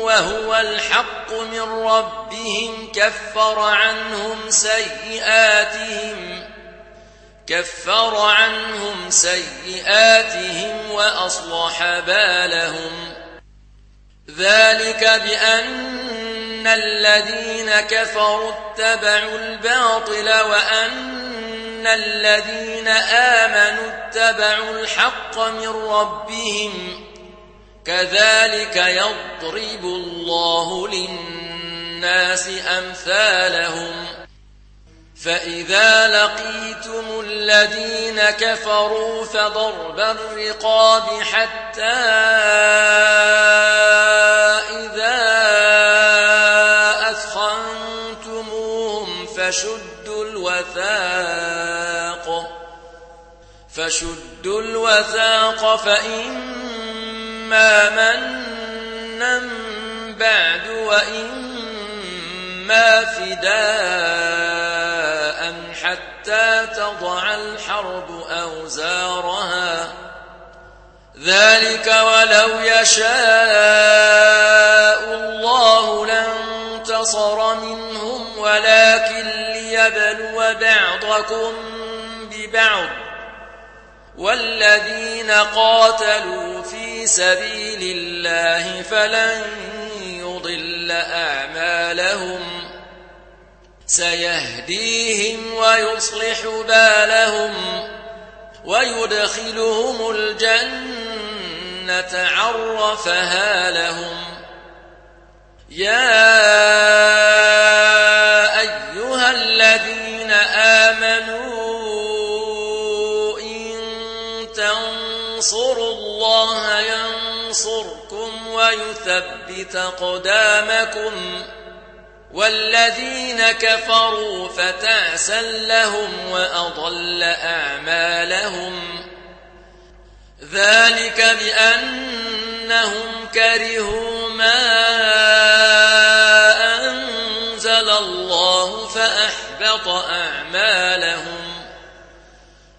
وهو الحق من ربهم كفر عنهم سيئاتهم كفر عنهم سيئاتهم وأصلح بالهم ذلك بأن الذين كفروا اتبعوا الباطل وأن الذين آمنوا اتبعوا الحق من ربهم كذلك يضرب الله للناس أمثالهم. فإذا لقيتم الذين كفروا فضرب الرقاب حتى إذا أثخنتموهم فشدوا الوثاق. فشدوا الوثاق فإما منا بعد وإما فداء حتى تضع الحرب أوزارها. ذلك ولو يشاء الله لانتصر منهم ولكن ليبلو بعضكم ببعض. والذين قاتلوا في سبيل الله فلن يضل أعمالهم. سيهديهم ويصلح بالهم ويدخلهم الجنة عرفها لهم. يا ويثبت قدامكم والذين كفروا فتعسا لهم وأضل أعمالهم ذلك بأنهم كرهوا ما أنزل الله فأحبط أعمالهم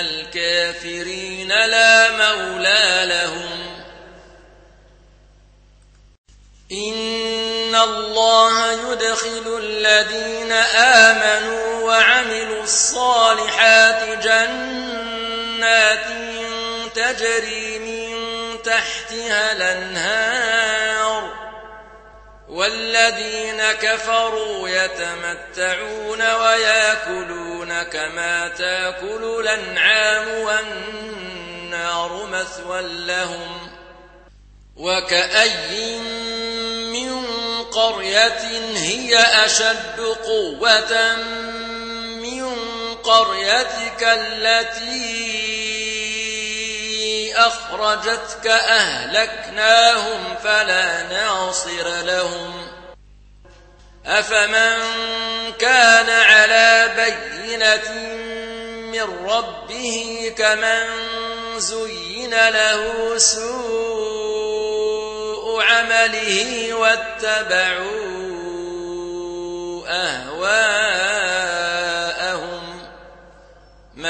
الكافرين لا مولى لهم. إن الله يدخل الذين آمنوا وعملوا الصالحات جنات تجري من تحتها الأنهار والذين كفروا يتمتعون ويأكلون كما تأكل الأنعام والنار مثوى لهم وكأي من قرية هي أشد قوة من قريتك التي أخرجتك أهلكناهم فلا ناصر لهم. أفمن كان على بينة من ربه كمن زين له سوء عمله واتبعوا أهواءهم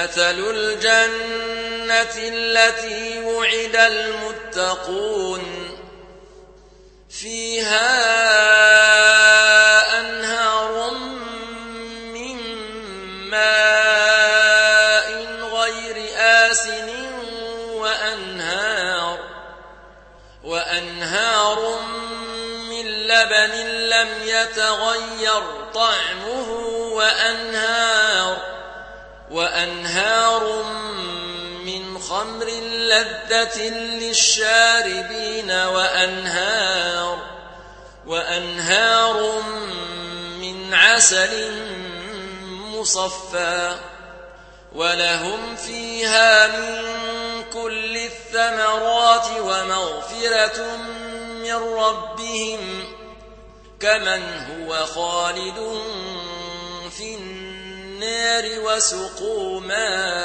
مثل الجنة التي وعد المتقون فيها للشاربين وأنهار وأنهار من عسل مصفى ولهم فيها من كل الثمرات ومغفرة من ربهم كمن هو خالد في النار وسقوا ماء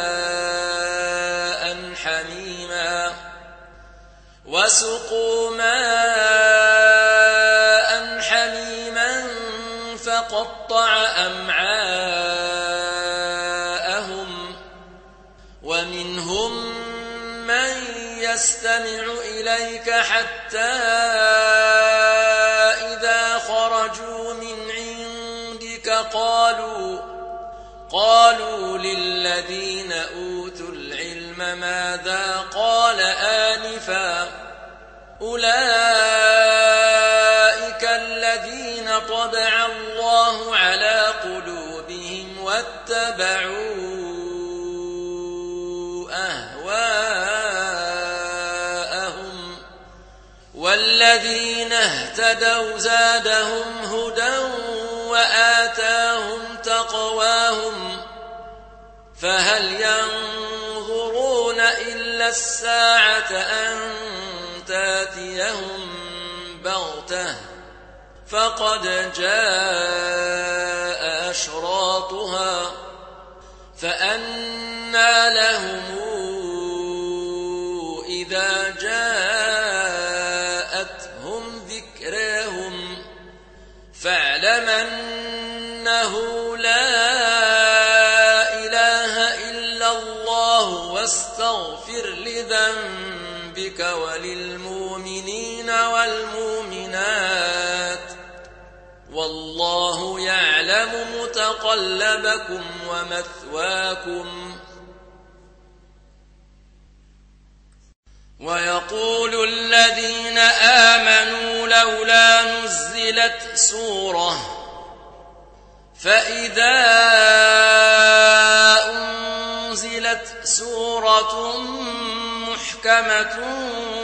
وسقوا ماء حميما فقطع أمعاءهم ومنهم من يستمع إليك حتى إذا خرجوا من عندك قالوا قالوا للذين أوتوا العلم ماذا قال آنفا أولئك الذين طبع الله على قلوبهم واتبعوا أهواءهم والذين اهتدوا زادهم هدى وآتاهم تقواهم فهل ينظرون إلا الساعة أن تاتيهم بغتة فقد جاء أشراطها فأنى لهم إذا جاءتهم ذكراهم فاعلم أنه لا إله إلا الله واستغفر لذنبك وللمؤمنين والمؤمنات والله يعلم متقلبكم ومثواكم ويقول الذين آمنوا لولا نزلت سورة فإذا أنزلت سورة محكمة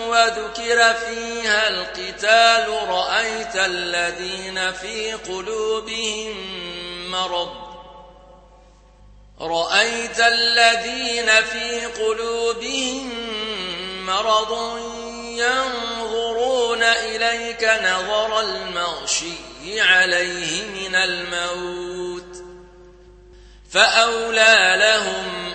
وذكر فيها القتال رأيت الذين في قلوبهم مرض. رأيت الذين في قلوبهم مرض ينظرون إليك نظر المغشي عليه من الموت. فأولى لهم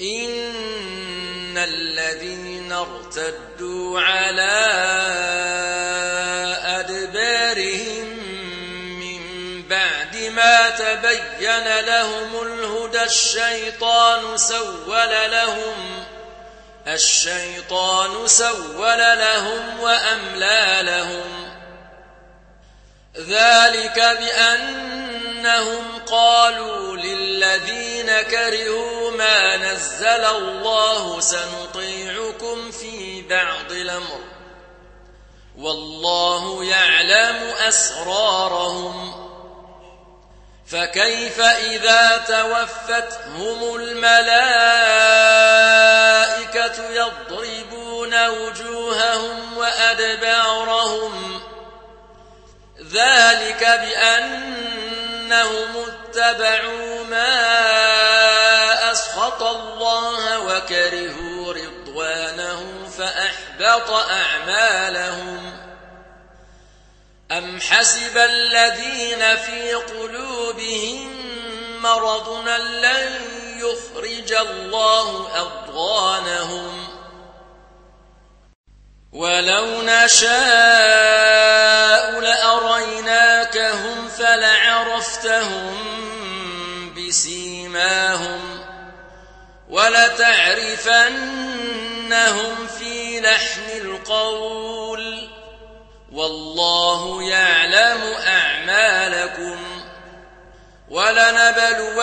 إن الذين ارتدوا على أدبارهم من بعد ما تبين لهم الهدى الشيطان سول لهم الشيطان سول لهم وأملى لهم ذلك بأنهم قالوا للذين كرهوا ما نزل الله سنطيعكم في بعض الأمر. والله يعلم أسرارهم. فكيف إذا توفتهم الملائكة يضربون وجوههم وأدبارهم؟ ذلك بأن أنهم اتبعوا ما أسخط الله وكرهوا رضوانه فأحبط أعمالهم. أم حسب الذين في قلوبهم مرض لن يخرج الله أضغانهم. ولو نشاء لأريناكهم فلعرفتهم بسيماهم ولتعرفنهم في لحن القول والله يعلم أعمالكم ولنبلونكم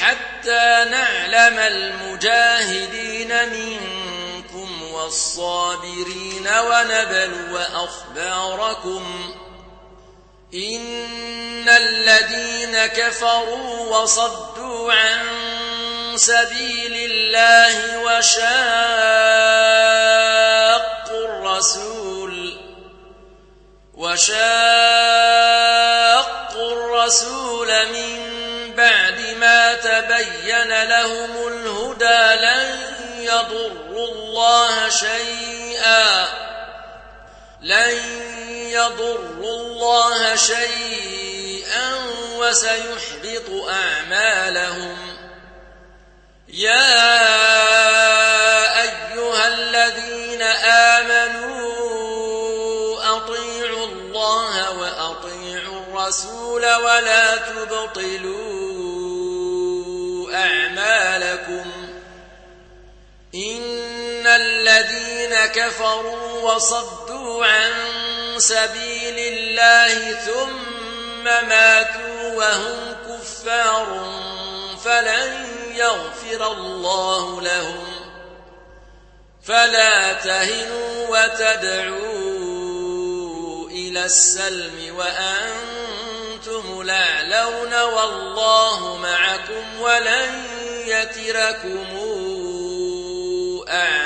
حتى نعلم المجاهدين منكم والصابرين ونبلو أخباركم إن الذين كفروا وصدوا عن سبيل الله وشاقوا الرسول وشاقوا الرسول من بعد ما تبين لهم الهدى لن يضروا الله شيئا لن يضروا الله شيئا وسيحبط أعمالهم. يا أيها الذين آمنوا أطيعوا الله وأطيعوا الرسول ولا تبطلوا أعمالكم. إن الذين كفروا وصدوا عن سبيل الله ثم ماتوا وهم كفار فلن يغفر الله لهم فلا تهنوا وتدعوا إلى السلم وأنتم لعلون والله معكم ولن يتركم أعمالكم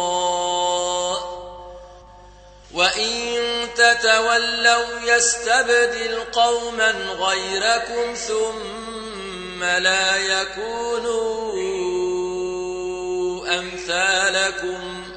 تتولوا يستبدل قوما غيركم ثم لا يكونوا أمثالكم.